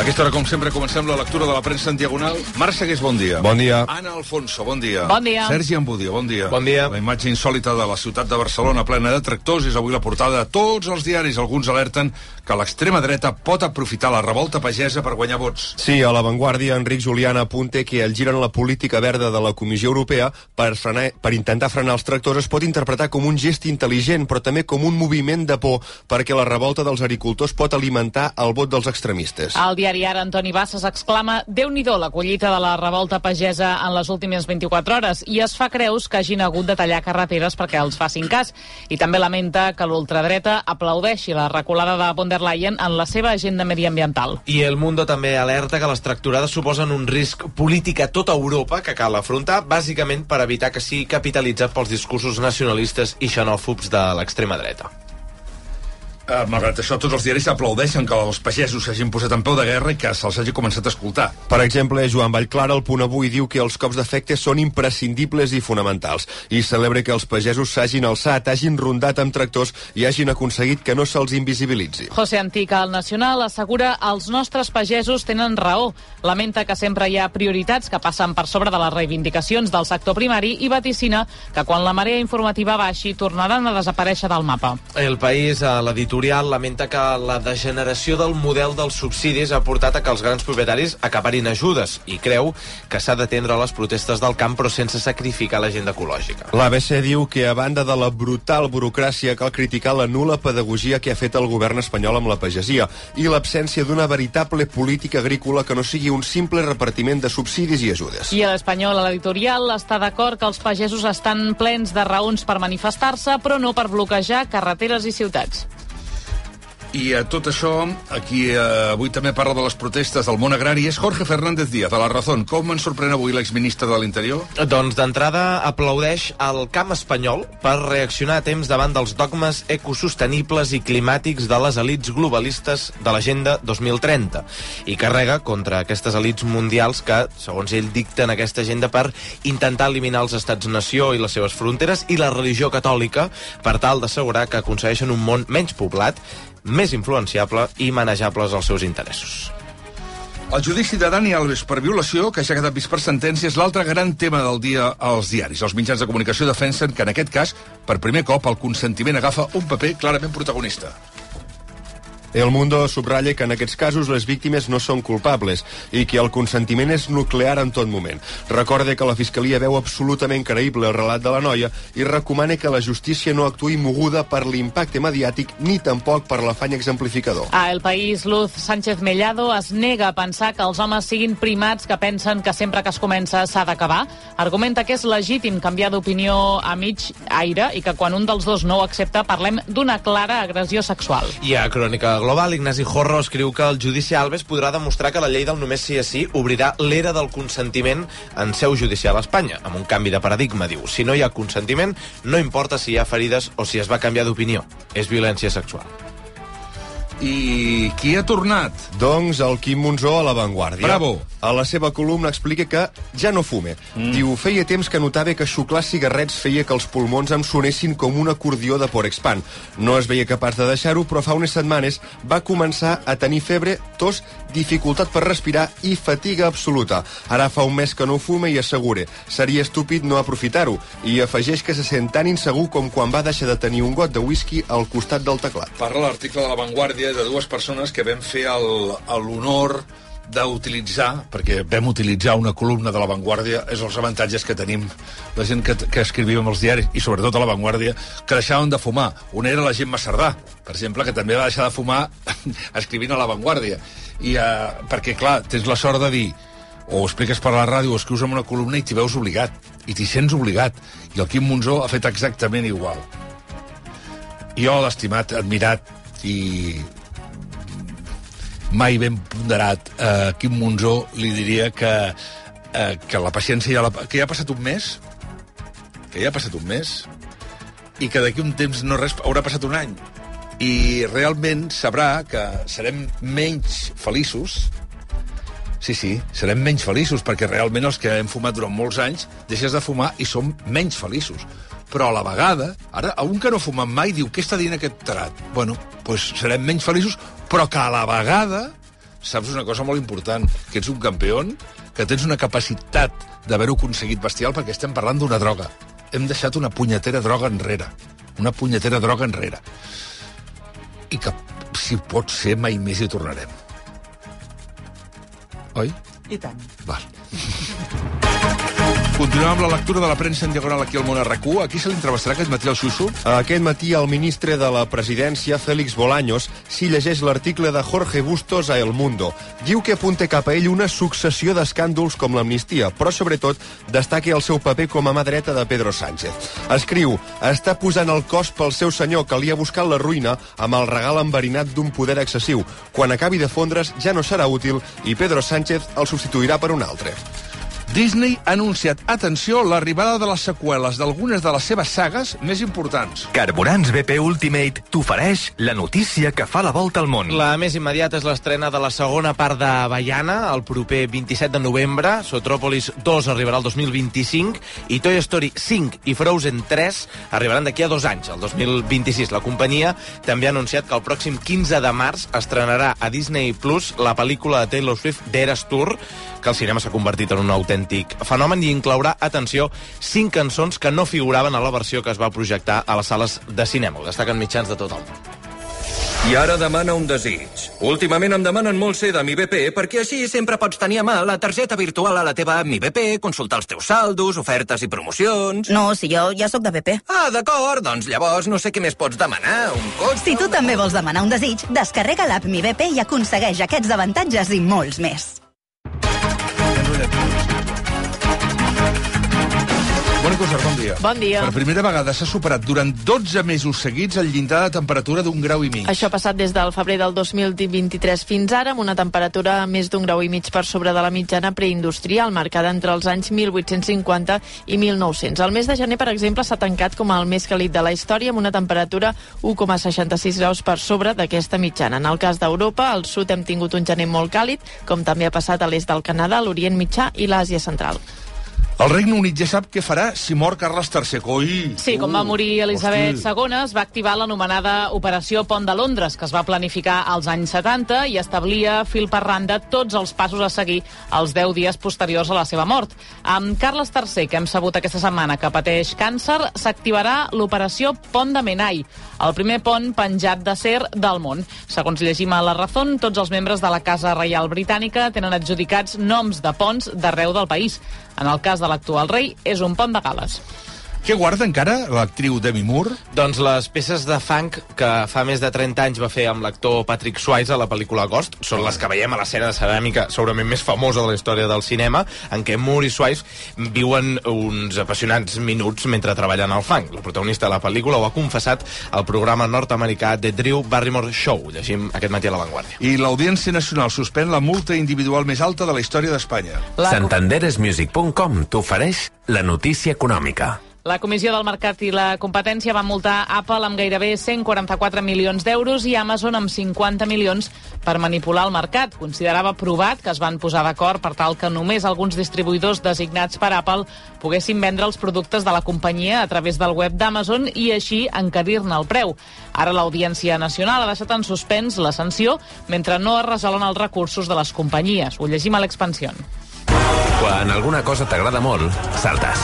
Aquesta hora, com sempre, comencem la lectura de la premsa en diagonal. Marc Segués, bon dia. Bon dia. Anna Alfonso, bon dia. Bon dia. Sergi Ambudia, bon dia. Bon dia. La imatge insòlita de la ciutat de Barcelona plena de tractors és avui la portada de tots els diaris. Alguns alerten que l'extrema dreta pot aprofitar la revolta pagesa per guanyar vots. Sí, a l'avantguàrdia, Enric Juliana apunta que el gir en la política verda de la Comissió Europea per, frenar, per intentar frenar els tractors es pot interpretar com un gest intel·ligent, però també com un moviment de por, perquè la revolta dels agricultors pot alimentar el vot dels extremistes. Al diari Ara, Antoni Bassas exclama déu nhi la collita de la revolta pagesa en les últimes 24 hores i es fa creus que hagin hagut de tallar carreteres perquè els facin cas. I també lamenta que l'ultradreta aplaudeixi la reculada de von der Leyen en la seva agenda mediambiental. I El Mundo també alerta que les tracturades suposen un risc polític a tota Europa que cal afrontar, bàsicament per evitar que sigui capitalitzat pels discursos nacionalistes i xenòfobs de l'extrema dreta. Uh, malgrat això, tots els diaris aplaudeixen que els pagesos s'hagin posat en peu de guerra i que se'ls hagi començat a escoltar. Per exemple, Joan Vallclara, el punt avui, diu que els cops d'efecte són imprescindibles i fonamentals i celebra que els pagesos s'hagin alçat, hagin rondat amb tractors i hagin aconseguit que no se'ls invisibilitzi. José Antica, al Nacional, assegura els nostres pagesos tenen raó. Lamenta que sempre hi ha prioritats que passen per sobre de les reivindicacions del sector primari i vaticina que quan la marea informativa baixi tornaran a desaparèixer del mapa. El País, a l'editorial, lamenta que la degeneració del model dels subsidis ha portat a que els grans propietaris acabarin ajudes i creu que s'ha d'atendre a les protestes del camp però sense sacrificar l'agenda ecològica. L'ABC diu que, a banda de la brutal burocràcia, cal criticar la nula pedagogia que ha fet el govern espanyol amb la pagesia i l'absència d'una veritable política agrícola que no sigui un simple repartiment de subsidis i ajudes. I a l'Espanyol, a l'editorial, està d'acord que els pagesos estan plens de raons per manifestar-se, però no per bloquejar carreteres i ciutats. I a tot això, aquí eh, avui també parla de les protestes del món agrari, és Jorge Fernández Díaz, de La Razón. Com ens sorprèn avui l'exministre de l'Interior? Doncs d'entrada aplaudeix el camp espanyol per reaccionar a temps davant dels dogmes ecosostenibles i climàtics de les elites globalistes de l'Agenda 2030 i carrega contra aquestes elites mundials que, segons ell, dicten aquesta agenda per intentar eliminar els estats-nació i les seves fronteres i la religió catòlica per tal d'assegurar que aconsegueixen un món menys poblat més influenciable i manejables als seus interessos. El judici de Dani Alves per violació, que ja ha quedat vist per sentència, és l'altre gran tema del dia als diaris. Els mitjans de comunicació defensen que, en aquest cas, per primer cop, el consentiment agafa un paper clarament protagonista. El Mundo subratlla que en aquests casos les víctimes no són culpables i que el consentiment és nuclear en tot moment. Recorde que la Fiscalia veu absolutament creïble el relat de la noia i recomana que la justícia no actuï moguda per l'impacte mediàtic ni tampoc per l'afany exemplificador. A El País, Luz Sánchez Mellado es nega a pensar que els homes siguin primats que pensen que sempre que es comença s'ha d'acabar. Argumenta que és legítim canviar d'opinió a mig aire i que quan un dels dos no ho accepta parlem d'una clara agressió sexual. I a Crònica Global, Ignasi Jorro escriu que el judici Alves podrà demostrar que la llei del només sí és sí obrirà l'era del consentiment en seu judicial a Espanya, amb un canvi de paradigma, diu. Si no hi ha consentiment, no importa si hi ha ferides o si es va canviar d'opinió. És violència sexual. I qui ha tornat? Doncs el Quim Monzó a l'avantguàrdia. Bravo. A la seva columna explica que ja no fume. Mm. Diu, feia temps que notava que xuclar cigarrets feia que els pulmons em sonessin com un acordió de Porexpan. No es veia capaç de deixar-ho, però fa unes setmanes va començar a tenir febre, tos, dificultat per respirar i fatiga absoluta. Ara fa un mes que no fuma i assegura, seria estúpid no aprofitar-ho. I afegeix que se sent tan insegur com quan va deixar de tenir un got de whisky al costat del teclat. Parla l'article de La Vanguardia de dues persones que vam fer el- l'honor d'utilitzar, perquè vam utilitzar una columna de La Vanguardia, és els avantatges que tenim la gent que, que escrivíem als diaris, i sobretot a La Vanguardia, que deixaven de fumar. Una era la Gemma Cerdà, per exemple, que també va deixar de fumar escrivint a La Vanguardia. I, uh, perquè, clar, tens la sort de dir o ho expliques per la ràdio o escrius en una columna i t'hi veus obligat, i t'hi sents obligat. I el Quim Monzó ha fet exactament igual. Jo l'he estimat, admirat i mai ben ponderat a Quim Monzó li diria que, eh, que la paciència ja, la, que ja ha passat un mes que ja ha passat un mes i que d'aquí un temps no res haurà passat un any i realment sabrà que serem menys feliços Sí, sí, serem menys feliços, perquè realment els que hem fumat durant molts anys deixes de fumar i som menys feliços. Però a la vegada, ara, un que no ha fumat mai diu, què està dient aquest tarat? Bueno, doncs serem menys feliços, però que a la vegada saps una cosa molt important, que ets un campió, que tens una capacitat d'haver-ho aconseguit bestial perquè estem parlant d'una droga. Hem deixat una punyetera droga enrere. Una punyetera droga enrere. I que, si pot ser, mai més hi tornarem. Oi? I tant. Val. Continuem amb la lectura de la premsa en diagonal aquí al món RQ. Aquí se l'entrevistarà aquest matí al Xuxu. Aquest matí el ministre de la presidència, Félix Bolaños, s'hi llegeix l'article de Jorge Bustos a El Mundo. Diu que apunta cap a ell una successió d'escàndols com l'amnistia, però sobretot destaca el seu paper com a mà dreta de Pedro Sánchez. Escriu, està posant el cos pel seu senyor que li ha buscat la ruïna amb el regal enverinat d'un poder excessiu. Quan acabi de fondre's ja no serà útil i Pedro Sánchez el substituirà per un altre. Disney ha anunciat, atenció, l'arribada de les seqüeles d'algunes de les seves sagues més importants. Carburants BP Ultimate t'ofereix la notícia que fa la volta al món. La més immediata és l'estrena de la segona part de Baiana, el proper 27 de novembre. Sotròpolis 2 arribarà el 2025 i Toy Story 5 i Frozen 3 arribaran d'aquí a dos anys, el 2026. La companyia també ha anunciat que el pròxim 15 de març estrenarà a Disney Plus la pel·lícula de Taylor Swift d'Eras Tour, que el cinema s'ha convertit en un autèntic fenomen i inclourà, atenció, cinc cançons que no figuraven a la versió que es va projectar a les sales de cinema. Ho destaquen mitjans de tot el món. I ara demana un desig. Últimament em demanen molt ser de Mi BP perquè així sempre pots tenir a mà la targeta virtual a la teva app Mi BP, consultar els teus saldos, ofertes i promocions... No, si jo ja sóc de BP. Ah, d'acord, doncs llavors no sé què més pots demanar. Un cotxe... Si tu també vols demanar un desig, descarrega l'app Mi BP i aconsegueix aquests avantatges i molts més. Bon dia. Bon dia. Per primera vegada s'ha superat durant 12 mesos seguits el llindar de temperatura d'un grau i mig. Això ha passat des del febrer del 2023 fins ara, amb una temperatura més d'un grau i mig per sobre de la mitjana preindustrial, marcada entre els anys 1850 i 1900. El mes de gener, per exemple, s'ha tancat com el més càlid de la història, amb una temperatura 1,66 graus per sobre d'aquesta mitjana. En el cas d'Europa, al sud hem tingut un gener molt càlid, com també ha passat a l'est del Canadà, l'Orient Mitjà i l'Àsia Central. El Regne Unit ja sap què farà si mor Carles III. Coi! Sí, com va morir Elisabet II, es va activar l'anomenada Operació Pont de Londres, que es va planificar als anys 70 i establia fil per randa tots els passos a seguir els 10 dies posteriors a la seva mort. Amb Carles III, que hem sabut aquesta setmana que pateix càncer, s'activarà l'Operació Pont de Menai, el primer pont penjat d'acer del món. Segons llegim a La Razón, tots els membres de la Casa Reial Britànica tenen adjudicats noms de ponts d'arreu del país. En el cas de l'actual rei, és un pont de Gales. Què guarda encara l'actriu Demi Moore? Doncs les peces de funk que fa més de 30 anys va fer amb l'actor Patrick Swayze a la pel·lícula Ghost són les que veiem a l'escena de ceràmica segurament més famosa de la història del cinema en què Moore i Swayze viuen uns apassionants minuts mentre treballen al funk. La protagonista de la pel·lícula ho ha confessat al programa nord-americà The Drew Barrymore Show. Llegim aquest matí a La Vanguardia. I l'Audiència Nacional suspèn la multa individual més alta de la història d'Espanya. La... Santanderesmusic.com t'ofereix la notícia econòmica. La Comissió del Mercat i la Competència va multar Apple amb gairebé 144 milions d'euros i Amazon amb 50 milions per manipular el mercat. Considerava provat que es van posar d'acord per tal que només alguns distribuïdors designats per Apple poguessin vendre els productes de la companyia a través del web d'Amazon i així encarir-ne el preu. Ara l'Audiència Nacional ha deixat en suspens la sanció mentre no es resolen els recursos de les companyies. Ho llegim a l'expansió. Quan alguna cosa t'agrada molt, saltes.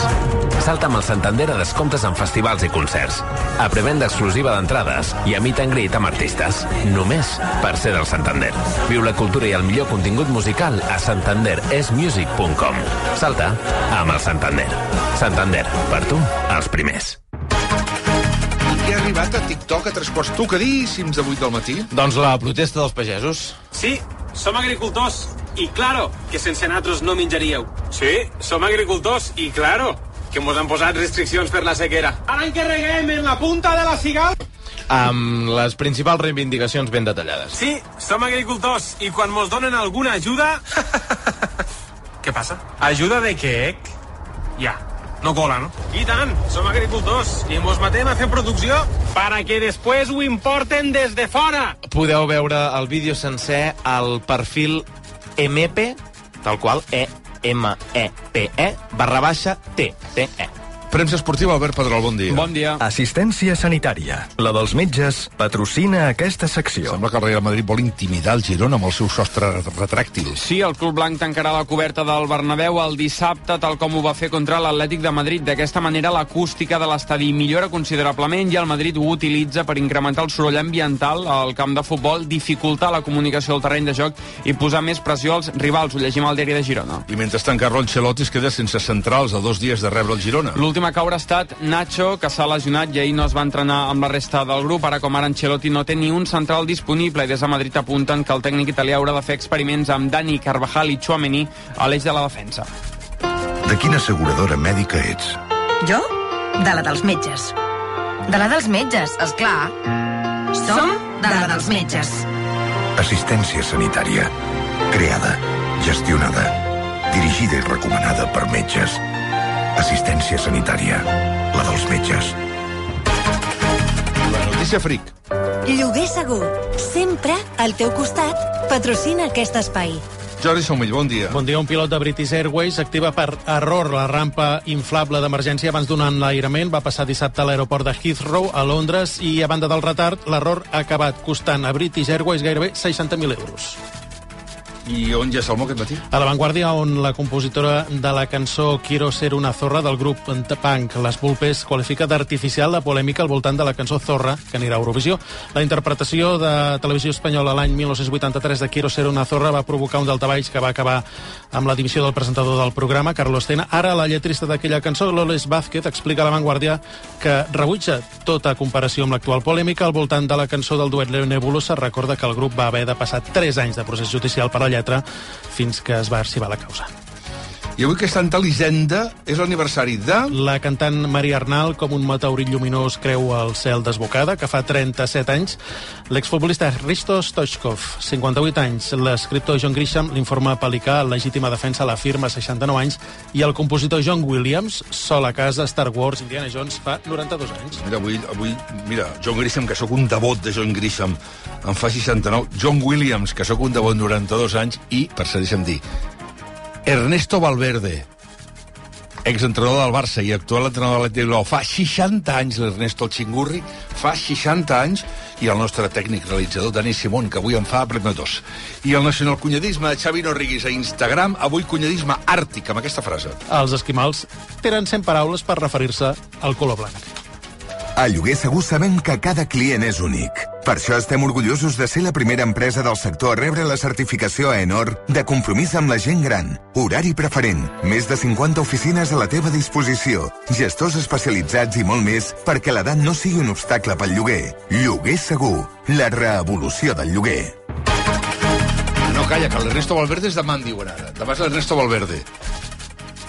Salta amb el Santander a descomptes en festivals i concerts. A prevenda exclusiva d'entrades i a meet and greet amb artistes. Només per ser del Santander. Viu la cultura i el millor contingut musical a santanderesmusic.com. Salta amb el Santander. Santander, per tu, els primers. I què ha arribat a TikTok a tres quarts tocadíssims de 8 del matí? Doncs la protesta dels pagesos. Sí, som agricultors. I claro, que sense nosaltres no menjaríeu. Sí, som agricultors. I claro, que mos han posat restriccions per la sequera. Ara encarreguem en la punta de la cigal... Amb les principals reivindicacions ben detallades. Sí, som agricultors. I quan mos donen alguna ajuda... què passa? Ajuda de què? Ja, no cola, no? I tant, som agricultors i mos matem a fer producció para que després ho importen des de fora. Podeu veure el vídeo sencer al perfil MEP, tal qual, E M E barra baixa T T E. Premsa esportiva, Albert Pedrol, bon dia. Bon dia. Assistència sanitària. La dels metges patrocina aquesta secció. Sembla que el Real Madrid vol intimidar el Girona amb el seu sostre retràctil. Sí, el Club Blanc tancarà la coberta del Bernabéu el dissabte, tal com ho va fer contra l'Atlètic de Madrid. D'aquesta manera, l'acústica de l'estadi millora considerablement i el Madrid ho utilitza per incrementar el soroll ambiental al camp de futbol, dificultar la comunicació del terreny de joc i posar més pressió als rivals. Ho llegim al diari de Girona. I mentrestant, Carlo Ancelotti es queda sense centrals a dos dies de rebre el Girona. L'últim a caure ha estat Nacho, que s'ha lesionat i ahir no es va entrenar amb la resta del grup. Ara com ara Ancelotti no té ni un central disponible i des de Madrid apunten que el tècnic italià haurà de fer experiments amb Dani, Carvajal i Chouameni a l'eix de la defensa. De quina asseguradora mèdica ets? Jo? De la dels metges. De la dels metges, és clar. Som de la dels metges. Assistència sanitària. Creada, gestionada, dirigida i recomanada per metges. Assistència sanitària. La dels metges. La notícia fric. Lloguer segur. Sempre al teu costat. Patrocina aquest espai. Jordi Somell, bon dia. Bon dia. Un pilot de British Airways activa per error la rampa inflable d'emergència abans d'un enlairament. Va passar dissabte a l'aeroport de Heathrow, a Londres, i a banda del retard, l'error ha acabat costant a British Airways gairebé 60.000 euros. I on ja Salmó aquest matí? A La Vanguardia, on la compositora de la cançó Quiero ser una zorra del grup punk Les Vulpes qualifica d'artificial la polèmica al voltant de la cançó Zorra, que anirà a Eurovisió. La interpretació de televisió espanyola l'any 1983 de Quiero ser una zorra va provocar un daltabaix que va acabar amb la dimissió del presentador del programa, Carlos Tena. Ara la lletrista d'aquella cançó, Loles Vázquez, explica a La Vanguardia que rebutja tota comparació amb l'actual polèmica al voltant de la cançó del duet Nebulosa. Recorda que el grup va haver de passar 3 anys de procés judicial per la lletra fins que es va arxivar la causa. I avui que està en Elisenda és l'aniversari de... La cantant Maria Arnal, com un meteorit lluminós, creu el cel desbocada, que fa 37 anys. L'exfutbolista Risto Stoichkov, 58 anys. L'escriptor John Grisham, l'informe Pelicà, legítima defensa, la firma 69 anys. I el compositor John Williams, sol a casa, Star Wars, Indiana Jones, fa 92 anys. Mira, avui, avui mira, John Grisham, que sóc un devot de John Grisham, en fa 69. John Williams, que sóc un devot 92 anys, i, per ser, deixa'm dir, Ernesto Valverde, exentrenador del Barça i actual entrenador de l'Atlètic Bilbao. Fa 60 anys l'Ernesto el Xingurri, fa 60 anys, i el nostre tècnic realitzador, Dani Simón, que avui en fa primer dos. I el nacional cunyadisme de Xavi Norriguis a Instagram, avui cunyadisme àrtic, amb aquesta frase. Els esquimals tenen 100 paraules per referir-se al color blanc. A Lloguer Segur sabem que cada client és únic. Per això estem orgullosos de ser la primera empresa del sector a rebre la certificació ENOR de compromís amb la gent gran. Horari preferent, més de 50 oficines a la teva disposició, gestors especialitzats i molt més perquè l'edat no sigui un obstacle pel lloguer. Lloguer Segur, la revolució del lloguer. No, calla, que l'Ernesto Valverde és demà, en diuen ara. Demà és l'Ernesto Valverde.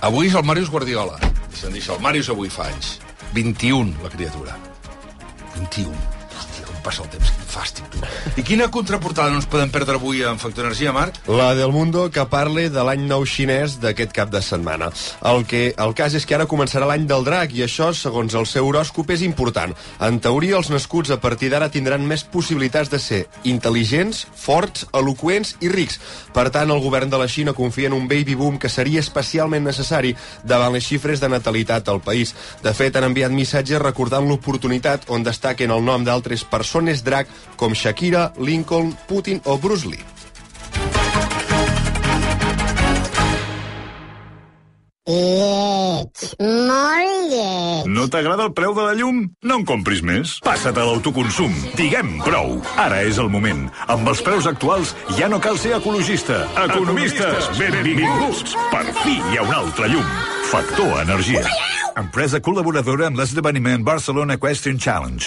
Avui és el Màrius Guardiola. Se'n diu el Màrius avui fa anys. 21, la criatura. 21. Hòstia, com passa el temps, fàstic. I quina contraportada no ens podem perdre avui en Factor Energia, Marc? La del Mundo, que parli de l'any nou xinès d'aquest cap de setmana. El, que, el cas és que ara començarà l'any del drac, i això, segons el seu horòscop, és important. En teoria, els nascuts a partir d'ara tindran més possibilitats de ser intel·ligents, forts, eloqüents i rics. Per tant, el govern de la Xina confia en un baby boom que seria especialment necessari davant les xifres de natalitat al país. De fet, han enviat missatges recordant l'oportunitat on destaquen el nom d'altres persones drac com Shakira, Lincoln, Putin o Bruce Lee. Lleig, molt lleig. No t'agrada el preu de la llum? No en compris més. Passa't a l'autoconsum. Diguem prou. Ara és el moment. Amb els preus actuals ja no cal ser ecologista. Economistes, benvinguts. Per fi hi ha un altre llum. Factor Energia. Empresa col·laboradora amb l'esdeveniment Barcelona Question Challenge.